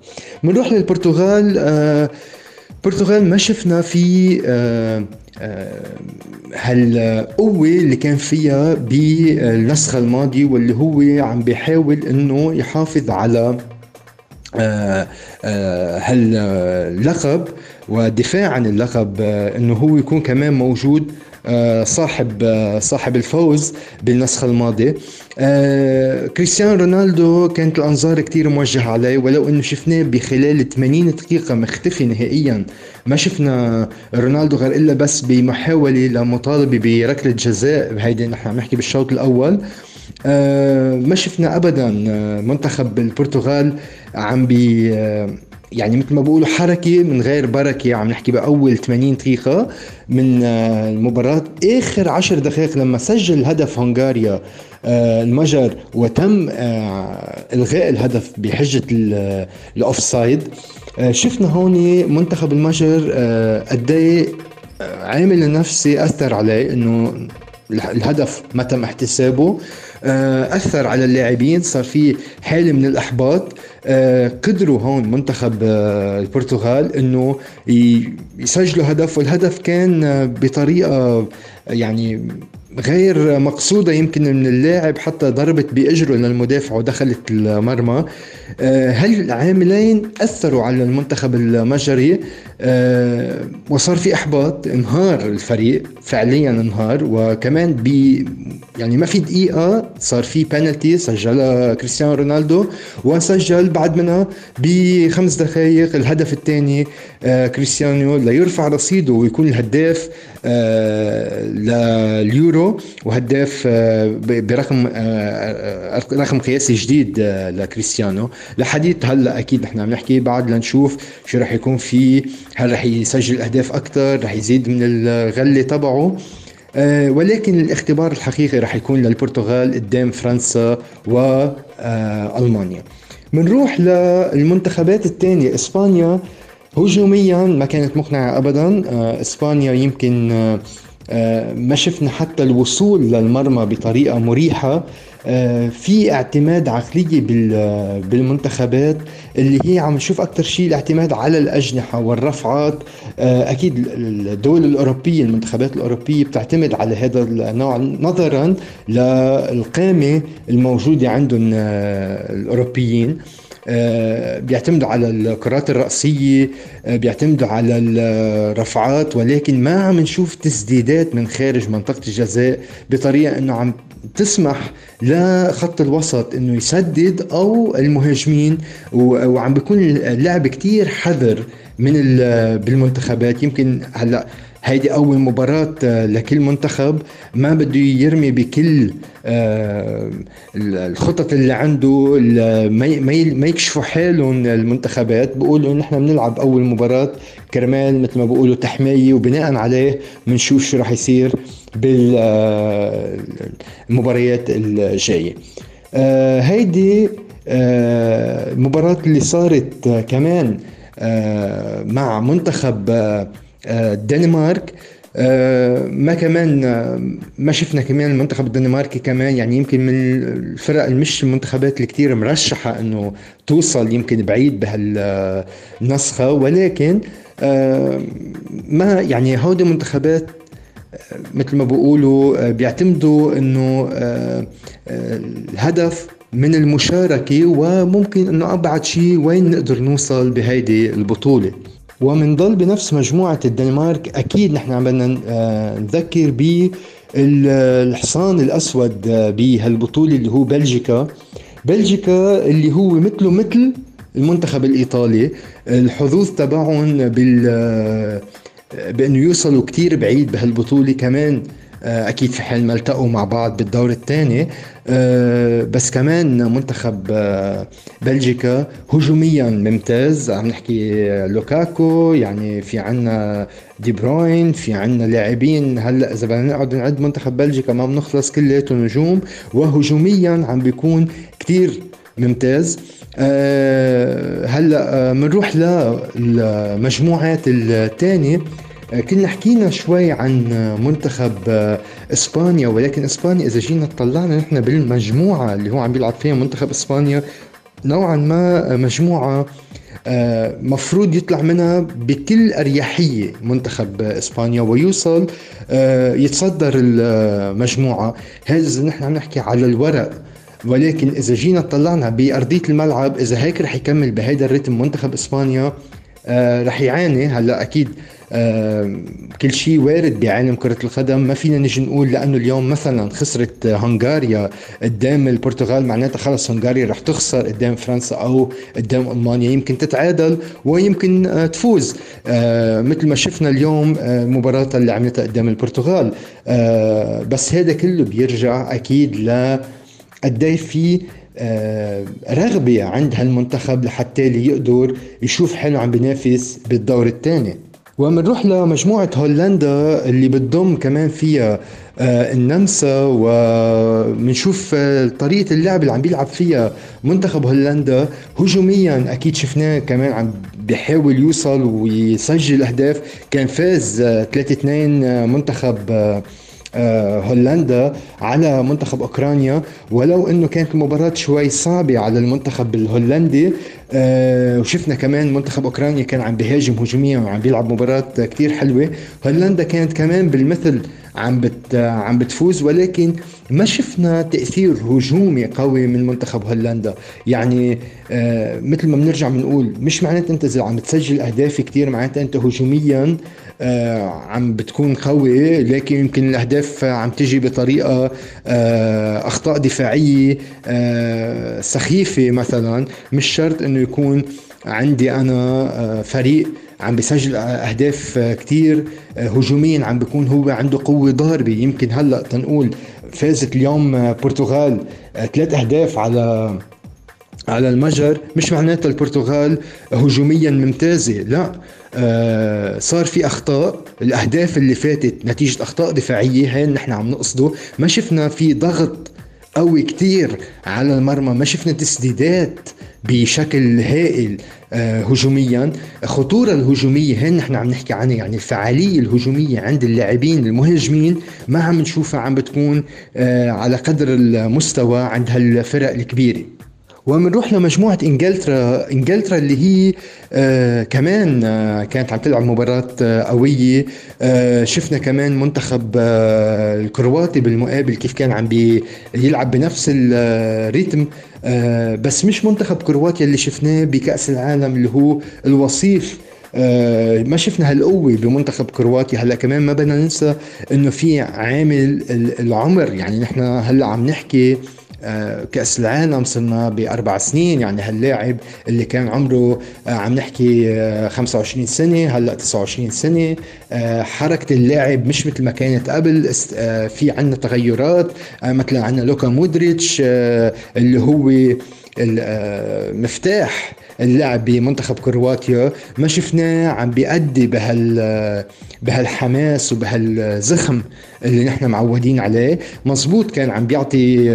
بنروح للبرتغال آه، البرتغال ما شفنا في آه، هالقوة اللي كان فيها بالنسخة الماضية واللي هو عم بيحاول إنه يحافظ على هاللقب. والدفاع عن اللقب آه، إنه هو يكون كمان موجود آه، صاحب آه، صاحب الفوز بالنسخة الماضية. كريستيانو رونالدو كانت الأنظار كتير موجهة عليه ولو أنه شفناه بخلال 80 دقيقة مختفي نهائيا ما شفنا رونالدو غير إلا بس بمحاولة لمطالبة بركلة جزاء هيدي نحن عم نحكي بالشوط الأول. ما شفنا أبدا منتخب البرتغال عم بي يعني مثل ما بقولوا حركة من غير بركة عم نحكي بأول 80 دقيقة من آه، المباراة. آخر 10 دقائق لما سجل هدف هنغاريا آه، المجر وتم آه، إلغاء الهدف بحجة الأوف سايد شفنا هون منتخب المجر قد إيه، عامل النفسي أثر عليه إنه الهدف ما تم احتسابه. أثر على اللاعبين صار في حالة من الإحباط. آه، قدروا هون منتخب آه، البرتغال إنه يسجلوا هدف والهدف كان آه، بطريقة يعني غير مقصودة يمكن من اللاعب حتى ضربت بإجره للمدافع ودخلت المرمى. هالعاملين أثروا على المنتخب المجري؟ وصار في إحباط انهار الفريق فعليا انهار. وكمان ب يعني ما في دقيقة صار في بنالتي سجلها كريستيانو رونالدو وسجل بعد منها بخمس دقائق الهدف الثاني آه، كريستيانو. ليرفع رصيده ويكون الهداف آه، لليورو وهداف آه، برقم رقم قياسي جديد لكريستيانو. لحديث هلا أكيد نحن عم نحكي بعد لنشوف شو رح يكون في هل رح يسجل أهداف أكثر رح يزيد من الغلة تبعه. ولكن الاختبار الحقيقي رح يكون للبرتغال قدام فرنسا والمانيا بنروح للمنتخبات الثانية إسبانيا. هجوميا ما كانت مقنعة ابدا. آه، إسبانيا يمكن آه، آه، ما شفنا حتى الوصول للمرمى بطريقة مريحة. آه، في اعتماد عقلية بالمنتخبات اللي هي عم نشوف أكثر شيء الاعتماد على الأجنحة والرفعات. أكيد الدول الأوروبية المنتخبات الأوروبية بتعتمد على هذا النوع. نظرا للقامة الموجودة عندهم الأوروبيين. بيعتمدوا على الكرات الرأسية بيعتمدوا على الرفعات ولكن ما عم نشوف تسديدات من خارج منطقة الجزاء بطريقة إنه عم تسمح لخط الوسط إنه يسدد أو المهاجمين وعم بيكون اللعب كتير حذر من بالمنتخبات. يمكن هلأ هيدي أول مباراة لكل منتخب. ما بده يرمي بكل آه، الخطط اللي عنده ما يكشفوا حالهم المنتخبات بيقولوا نحن بنلعب أول مباراة كرمال مثل ما بيقولوا تحمية وبناء عليه بنشوف شو راح يصير بالمباريات آه، هيدي المباراة آه، اللي صارت كمان آه، مع منتخب الدنمارك ما كمان ما شفنا كمان المنتخب الدنماركي كمان يعني يمكن من الفرق المش المنتخبات اللي كتير مرشحة إنه توصل يمكن بعيد بهالنسخة. ولكن ما يعني هودي منتخبات مثل ما بيقولوا آه، بيعتمدوا إنه آه، آه، الهدف من المشاركة وممكن إنه أبعد شيء وين نقدر نوصل بهيدي البطولة. ومنضل بنفس مجموعة الدنمارك أكيد نحن عم بدنا آه، نذكر بالحصان الأسود بهالبطولة اللي هو بلجيكا. بلجيكا اللي هو مثله مثل المنتخب الإيطالي. الحظوظ تبعهم بال آه، بأنه يوصلوا كتير بعيد بهالبطولة كمان. آه، أكيد في حال ما التقوا مع بعض بالدور الثاني. آه، بس كمان منتخب آه، بلجيكا هجوميا ممتاز. عم نحكي لوكاكو يعني في عنا دي بروين في عنا لاعبين. هلأ إذا بدنا نقعد نعد منتخب بلجيكا ما بنخلص كلياته نجوم وهجوميا عم بيكون كتير ممتاز. أه هلأ بنروح للمجموعات الثانية. كنا حكينا شوي عن منتخب إسبانيا ولكن إسبانيا إذا جينا طلعنا نحن بالمجموعة اللي هو عم بيلعب فيها منتخب إسبانيا نوعا ما مجموعة آه، مفروض يطلع منها بكل أريحية منتخب إسبانيا ويوصل آه، يتصدر المجموعة. هذا نحن عم نحكي على الورق ولكن إذا جينا طلعنا بأرضية الملعب إذا هيك رح يكمل بهيدا الريتم منتخب إسبانيا آه، رح يعاني هلأ أكيد. آه، كل شيء وارد بعالم كرة القدم. ما فينا نجي نقول لأنه اليوم مثلا خسرت هنغاريا قدام البرتغال معناتها خلص هنغاريا رح تخسر قدام فرنسا أو قدام ألمانيا. يمكن تتعادل ويمكن آه، تفوز. مثل ما شفنا اليوم المباراة اللي عملتها قدام البرتغال. بس هذا كله بيرجع أكيد ل قد إيه في آه، رغبة عند هالمنتخب لحتى يقدر يشوف حاله عم بينافس بالدور الثاني. ومنروح لمجموعة هولندا اللي بتضم كمان فيها آه، النمسا ومنشوف آه، طريقة اللعب اللي عم بيلعب فيها منتخب هولندا. هجوميا أكيد شفناه كمان عم بيحاول يوصل ويسجل أهداف. كان فاز 3-2 منتخب آه، هولندا على منتخب أوكرانيا. ولو إنه كانت المباراة شوي صعبة على المنتخب الهولندي آه، وشفنا كمان منتخب أوكرانيا كان عم بيهاجم هجوميا وعم بيلعب مباراة كتير حلوة. هولندا كانت كمان بالمثل عم بت عم بتفوز ولكن ما شفنا تأثير هجومي قوي من منتخب هولندا. يعني آه مثل ما بنرجع بنقول مش معناتها انت إذا عم تسجل أهداف كثير معناتها انت هجوميا آه عم بتكون قوي لكن يمكن الأهداف عم تجي بطريقة آه أخطاء دفاعية آه سخيفة مثلا. مش شرط إنه يكون عندي أنا آه فريق عم بيسجل أهداف كتير هجوميا عم بيكون هو عنده قوة ضاربه يمكن هلأ تنقول فازت اليوم برتغال ثلاث أهداف على على المجر. مش معناتها البرتغال هجوميا ممتازة لا. آه صار في أخطاء. الأهداف اللي فاتت نتيجة أخطاء دفاعية هاي نحن عم نقصده. ما شفنا في ضغط قوي كتير على المرمى. ما شفنا تسديدات بشكل هائل. آه، هجوميا. الخطورة الهجومية هين نحن عم نحكي عنها يعني الفعالية الهجومية عند اللاعبين المهاجمين ما عم نشوفها عم بتكون آه، على قدر المستوى عند هالفرق الكبيرة. ومنروح لمجموعة إنجلترا إنجلترا اللي هي آه كمان آه كانت عم تلعب مباراة آه قوية. آه شفنا كمان منتخب آه الكرواتي بالمقابل كيف كان عم بيلعب بنفس الريتم آه بس مش منتخب كرواتيا اللي شفناه بكأس العالم اللي هو الوصيف. آه ما شفنا هالقوة بمنتخب كرواتيا. هلأ كمان ما بدنا ننسى إنه في عامل العمر. يعني نحن هلأ عم نحكي آه، كأس العالم صرنا بأربع سنين. يعني هاللاعب اللي كان عمره آه، عم نحكي 25 آه، سنة هلأ 29 سنة. حركة اللاعب مش مثل ما كانت قبل. في عندنا تغيرات مثلا عندنا لوكا مودريتش اللي هو المفتاح اللعب بمنتخب كرواتيا. ما شفناه عم بيأدي بهال بهالحماس وبهالزخم. اللي نحن معودين عليه. مزبوط كان عم بيعطي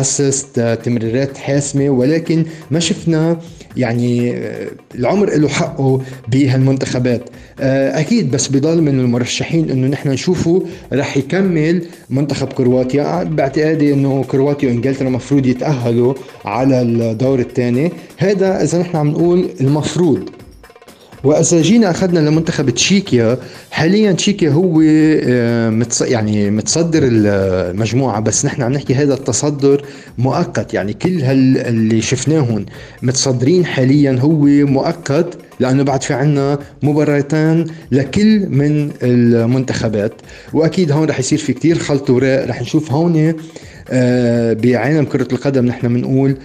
اسيست تمريرات حاسمة ولكن ما شفنا يعني آه، العمر له حقه بهالمنتخبات. آه، أكيد بس بضل من المرشحين إنه نحن نشوفه رح يكمل منتخب كرواتيا. باعتقادي إنه كرواتيا وإنجلترا المفروض يتأهلوا على الدور الثاني هذا إذا نحن عم نقول المفروض. واذا جينا أخذنا لمنتخب تشيكيا. حاليا تشيكيا هو آه، يعني متصدر المجموعة بس نحن عم نحكي هذا التصدر مؤقت. يعني كل هال اللي شفناهم متصدرين حاليا هو مؤقت لأنه بعد في عنا مباراتين لكل من المنتخبات. وأكيد هون رح يصير في كتير خلط أوراق. رح نشوف هون آه، بعالم كرة القدم نحن بنقول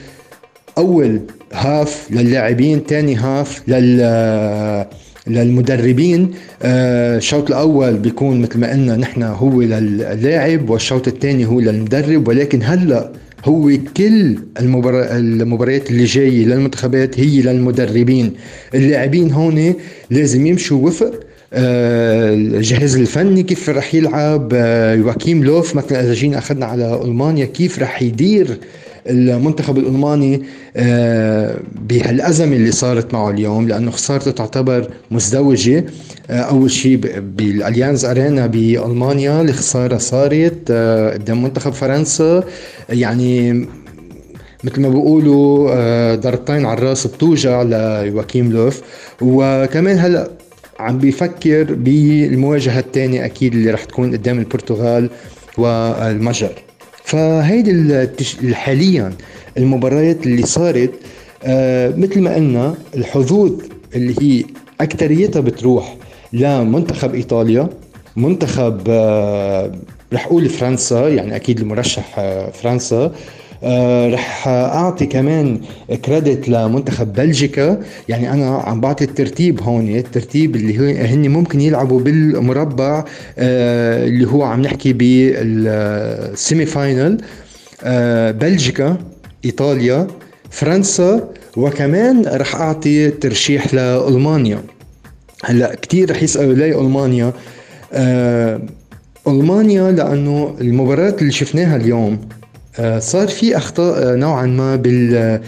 أول half للاعبين ثاني half لل للمدربين. آه، الشوط الأول بيكون مثل ما قلنا نحن هو للاعب والشوط الثاني هو للمدرب. ولكن هلأ هو كل المباريات اللي جاية للمنتخبات هي للمدربين. اللاعبين هون لازم يمشوا وفق آه، الجهاز الفني كيف رح يلعب آه، يواكيم لوف. مثلا إذا جينا أخذنا على ألمانيا كيف رح يدير المنتخب الألماني آه، بهالأزمة اللي صارت معه اليوم لأنه خسارته تعتبر مزدوجة. آه، أول شيء بالأليانز أرينا بألمانيا الخساره صارت آه، قدام منتخب فرنسا. يعني مثل ما بيقولوا ضربتين على الرأس بتوجع ليواكيم لوف. وكمان هلأ عم بيفكر بالمواجهة الثانية أكيد اللي رح تكون قدام البرتغال والمجر. فهيدي حاليا المباريات اللي صارت آه مثل ما قلنا الحظوظ اللي هي اكثريتها بتروح لمنتخب إيطاليا. منتخب آه رح أقول فرنسا يعني أكيد المرشح آه فرنسا. رح أعطي كمان credit لمنتخب بلجيكا. يعني أنا عم بعطي الترتيب هون الترتيب اللي هن ممكن يلعبوا بالمربع آه اللي هو عم نحكي بال semi-final آه بلجيكا إيطاليا فرنسا وكمان رح أعطي ترشيح لألمانيا. هلأ كثير رح يسألوا ليه ألمانيا. آه ألمانيا لأنه المباريات اللي شفناها اليوم آه، صار في أخطاء آه، نوعا ما بال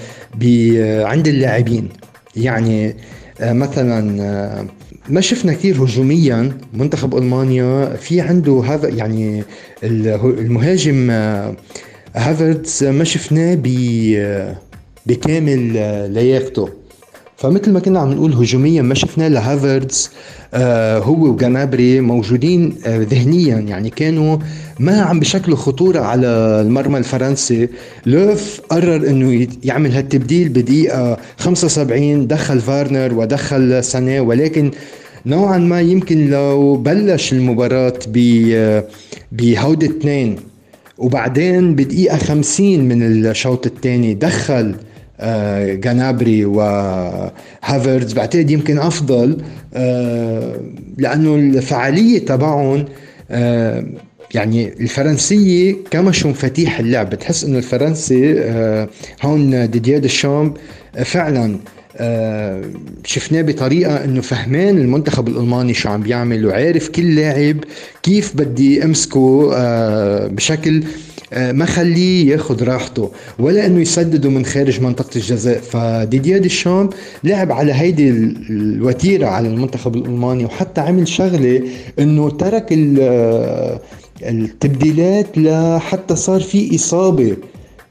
آه، عند اللاعبين. يعني مثلا ما شفنا كثير هجوميا منتخب ألمانيا في عنده هذا يعني المهاجم هافردز ما شفناه بكامل لياقته. فمثل ما كنا عم نقول هجوميا ما شفنا لهافردز آه هو وجنابري موجودين آه ذهنيا. يعني كانوا ما عم بشكلوا خطورة على المرمى الفرنسي. لوف قرر إنه يعمل هالتبديل بدقيقة 75 دخل فارنر ودخل سانيه ولكن نوعا ما يمكن لو بلش المباراة بهودة اثنين. وبعدين بدقيقة 50 من الشوط الثاني دخل آه، جنابري وهافرز بعتقد يمكن أفضل آه، لأنه الفعالية تبعهم آه، يعني الفرنسية كمشوا مفاتيح اللعب بتحس إنه الفرنسي هون ديديا ديشامب فعلا شفناه بطريقة إنه فهمان المنتخب الألماني شو عم بيعمل وعارف كل لاعب كيف بدي أمسكه بشكل آه، ما خليه ياخذ راحته ولا إنه يسدده من خارج منطقة الجزاء. فديدييه ديشامب لعب على هيدي الوتيرة على المنتخب الألماني وحتى عمل شغلة إنه ترك آه، التبديلات لحتى صار في إصابة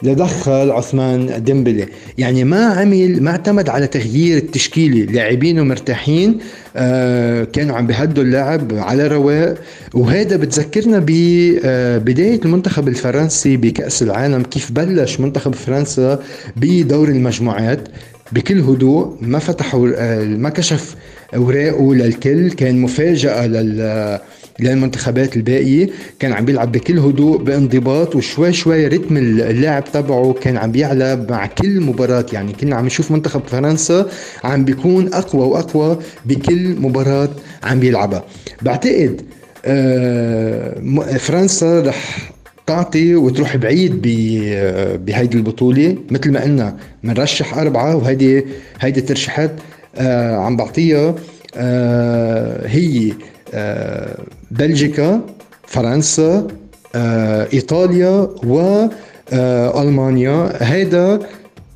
لدخل عثمان ديمبلي. يعني ما عمل ما اعتمد على تغيير التشكيلة. لاعبينه مرتاحين آه كانوا عم بهدوا اللعب على رواق. وهذا بتذكرنا ببدايه آه، المنتخب الفرنسي بكأس العالم. كيف بلش منتخب فرنسا بدور المجموعات؟ بكل هدوء ما فتح آه، ما كشف أوراقه للكل. كان مفاجأة لل للمنتخبات الباقية كان عم بيلعب بكل هدوء بانضباط وشوي شوي رتم اللعب تبعه كان عم بيعلى مع كل مباراة. يعني كنا عم نشوف منتخب فرنسا عم بيكون أقوى وأقوى بكل مباراة عم بيلعبها. بعتقد آه، فرنسا رح تعطي وتروح بعيد بهيدي البطولة. مثل ما قلنا بنرشح أربعة وهيدي هيدي الترشيحات آه عم بعطيها آه هي آه بلجيكا فرنسا آه إيطاليا والمانيا هيدا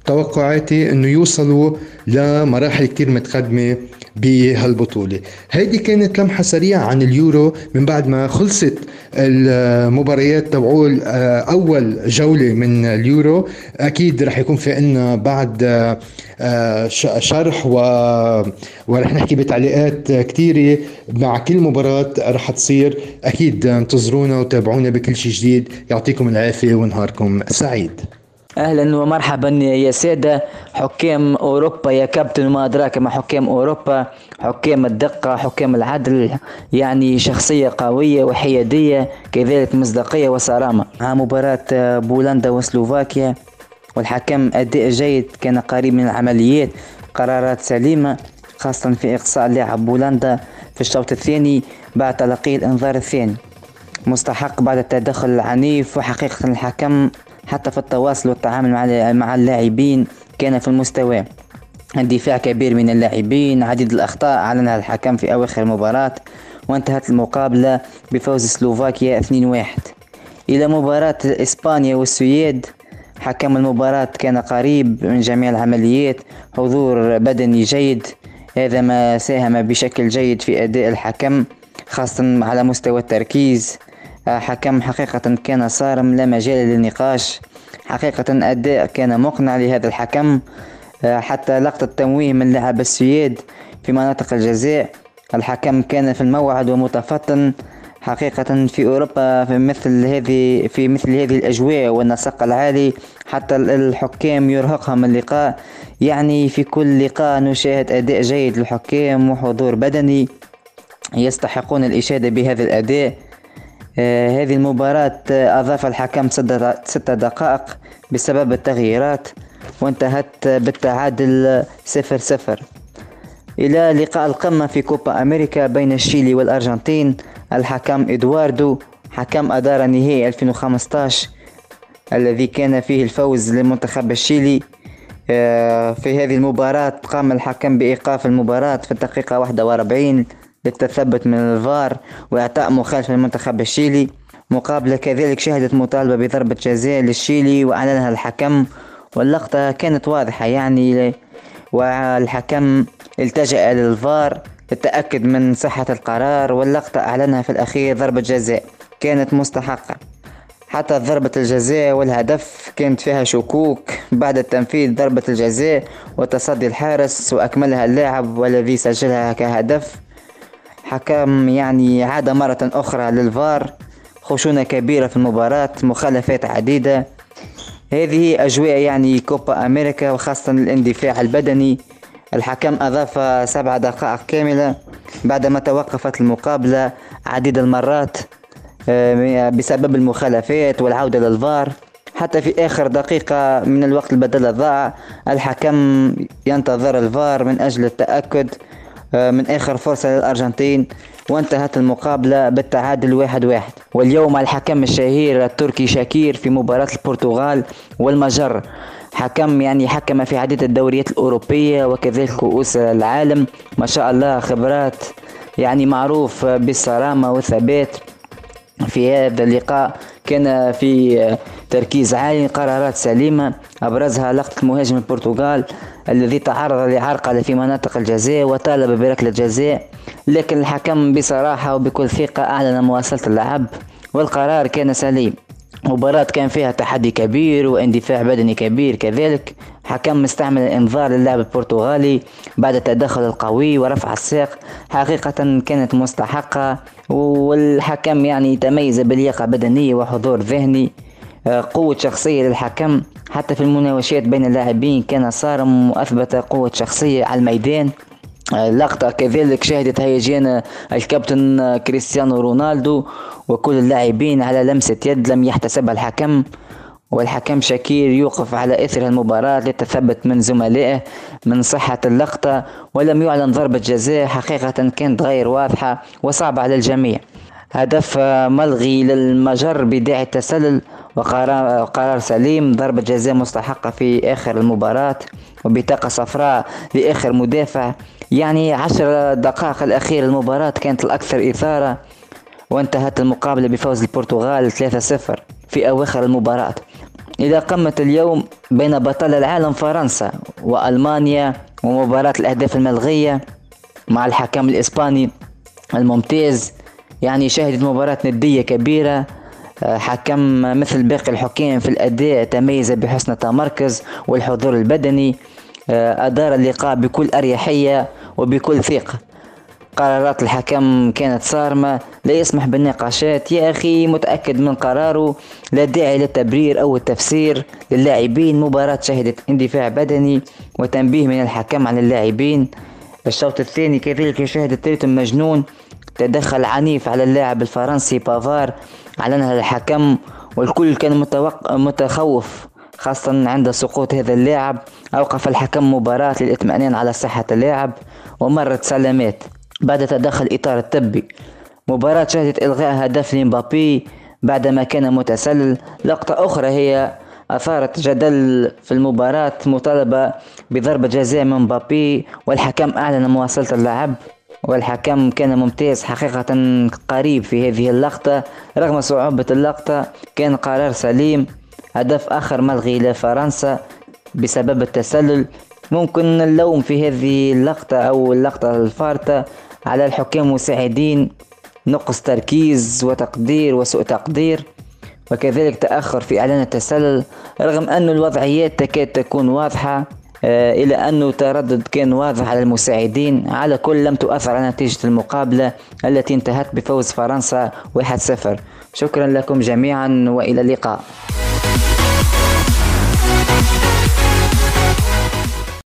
توقعاتي إنه يوصلوا لمراحل كتير متقدمة بهالبطولة. هيدي كانت لمحة سريعة عن اليورو من بعد ما خلصت المباريات تبعول آه، أول جولة من اليورو. أكيد رح يكون في عنا بعد آه، شرح و... ورح نحكي بتعليقات كثيره مع كل مباراة رح تصير. أكيد انتظرونا وتابعونا بكل شيء جديد. يعطيكم العافية ونهاركم سعيد. أهلا ومرحبا يا سادة. حكام أوروبا يا كابتن وما أدراك ما حكام أوروبا. حكام الدقة حكام العدل يعني شخصية قوية وحيادية كذلك مصداقية وصرامة. مع مباراة بولندا وسلوفاكيا والحكم اداء جيد كان قريب من العمليات قرارات سليمة خاصة في إقصاء لاعب بولندا في الشوط الثاني بعد تلقي الإنذار الثاني. مستحق بعد التدخل العنيف وحقيقة الحكم حتى في التواصل والتعامل مع مع اللاعبين كان في المستوى. اندفاع كبير من اللاعبين عديد الأخطاء أعلنها الحكم في أواخر المباراة وانتهت المقابلة بفوز سلوفاكيا 2-1 إلى مباراة إسبانيا والسويد حكم المباراة كان قريب من جميع العمليات. حضور بدني جيد هذا ما ساهم بشكل جيد في أداء الحكم خاصة على مستوى التركيز. حكم حقيقة كان صارم لا مجال للنقاش. حقيقة أداء كان مقنع لهذا الحكم. حتى لقطة تمويه من لاعب السويد في مناطق الجزاء الحكم كان في الموعد ومتفطن. حقيقة في أوروبا في مثل هذه في مثل هذه الأجواء والنسق العالي حتى الحكام يرهقهم اللقاء. يعني في كل لقاء نشاهد أداء جيد للحكام وحضور بدني يستحقون الإشادة بهذا الأداء. آه، هذه المباراة أضاف الحكم ستة دقائق بسبب التغييرات وانتهت بالتعادل صفر صفر. إلى لقاء القمة في كوبا أمريكا بين الشيلي والأرجنتين. الحكم إدواردو حكم أدار نهائي 2015 الذي كان فيه الفوز لمنتخب الشيلي. آه، في هذه المباراة قام الحكم بإيقاف المباراة في الدقيقة 41 للتثبت من الفار وإعطاء مخالفة للمنتخب الشيلي. مقابلة كذلك شهدت مطالبة بضربة جزاء للشيلي وأعلنها الحكم واللقطة كانت واضحة يعني والحكم التجأ للفار للتأكد من صحة القرار واللقطة أعلنها في الأخير ضربة جزاء. كانت مستحقة. حتى ضربة الجزاء والهدف كانت فيها شكوك. بعد تنفيذ ضربة الجزاء وتصدي الحارس وأكملها اللاعب والذي سجلها كهدف. حكم يعني عاد مرة أخرى للفار. خشونة كبيرة في المباراة مخالفات عديدة. هذه أجواء يعني كوبا أمريكا وخاصة الاندفاع البدني. الحكم أضاف سبع دقائق كاملة بعدما توقفت المقابلة عديد المرات آه، بسبب المخالفات والعودة للفار حتى في آخر دقيقة من الوقت البدل ضاع الحكم ينتظر الفار من أجل التأكد آه، من آخر فرصة للأرجنتين وانتهت المقابلة بالتعادل واحد واحد. واليوم الحكم الشهير التركي شاكير في مباراة البرتغال والمجر. حكم يعني حكم في عديد الدوريات الأوروبية وكذلك كؤوس العالم. ما شاء الله خبرات يعني معروف بالصرامة والثبات في هذا اللقاء كان في تركيز عالي قرارات سليمة. أبرزها لقطة مهاجم البرتغال الذي تعرض لعرقلة في مناطق الجزاء وطالب بركلة جزاء لكن الحكم بصراحة وبكل ثقة أعلن مواصلة اللعب والقرار كان سليم. مباراة كان فيها تحدي كبير واندفاع بدني كبير كذلك. حكم استعمل الانذار للاعب البرتغالي بعد التدخل القوي ورفع الساق حقيقة كانت مستحقة والحكم يعني تميز بلياقة بدنية وحضور ذهني. آه، قوة شخصية للحكم. حتى في المناوشات بين اللاعبين كان صارم وأثبت قوة شخصية على الميدان. لقطة كذلك شهدت هيجان الكابتن كريستيانو رونالدو وكل اللاعبين على لمسة يد لم يحتسبها الحكم والحكم شاكير يوقف على إثر المباراة للتثبت من زملائه من صحة اللقطة ولم يعلن ضربة جزاء حقيقة كانت غير واضحة وصعبة على الجميع. هدف ملغي للمجر بداعي التسلل وقرار قرار سليم ضربة جزاء مستحقة في آخر المباراة وبطاقة صفراء لآخر مدافع. يعني عشر دقائق الأخيرة المباراة كانت الأكثر إثارة وانتهت المقابلة بفوز البرتغال 3-0 في أواخر المباراة. إذا قمت اليوم بين بطل العالم فرنسا وألمانيا ومباراة الأهداف الملغية مع الحكم الإسباني الممتاز يعني شهدت مباراة ندية كبيرة آه، حكم مثل باقي الحكام في الأداء تميز بحسن التمركز والحضور البدني آه، أدار اللقاء بكل أريحية وبكل ثقة. قرارات الحكم كانت صارمة لا يسمح بالنقاشات. يا أخي متأكد من قراره لا داعي للتبرير أو التفسير للاعبين. مباراة شهدت اندفاع بدني وتنبيه من الحكم على اللاعبين. الشوط الثاني كذلك شهد الثالث مجنون تدخل عنيف على اللاعب الفرنسي بافار. أعلنها الحكم والكل كان متوق... متخوف خاصة عند سقوط هذا اللاعب. أوقف الحكم مباراة للإطمئنان على صحة اللاعب. ومرت سلامات. بعد تدخل إطار الطبي مباراة شهدت إلغاء هدف لمبابي بعدما كان متسلل. لقطة أخرى هي أثارت جدل في المباراة مطالبة بضربة جزاء من مبابي والحكم أعلن مواصلة اللعب والحكم كان ممتاز حقيقة قريب في هذه اللقطة. رغم صعوبة اللقطة كان قرار سليم. هدف آخر ملغي لفرنسا بسبب التسلل. ممكن اللوم في هذه اللقطة أو اللقطة الفارطة على الحكام المساعدين نقص تركيز وتقدير وسوء تقدير وكذلك تأخر في إعلان التسلل رغم أن الوضعيات تكاد تكون واضحة آه، إلى أنه تردد كان واضح على المساعدين. على كل لم تؤثر على نتيجة المقابلة التي انتهت بفوز فرنسا 1-0 شكرا لكم جميعا وإلى اللقاء.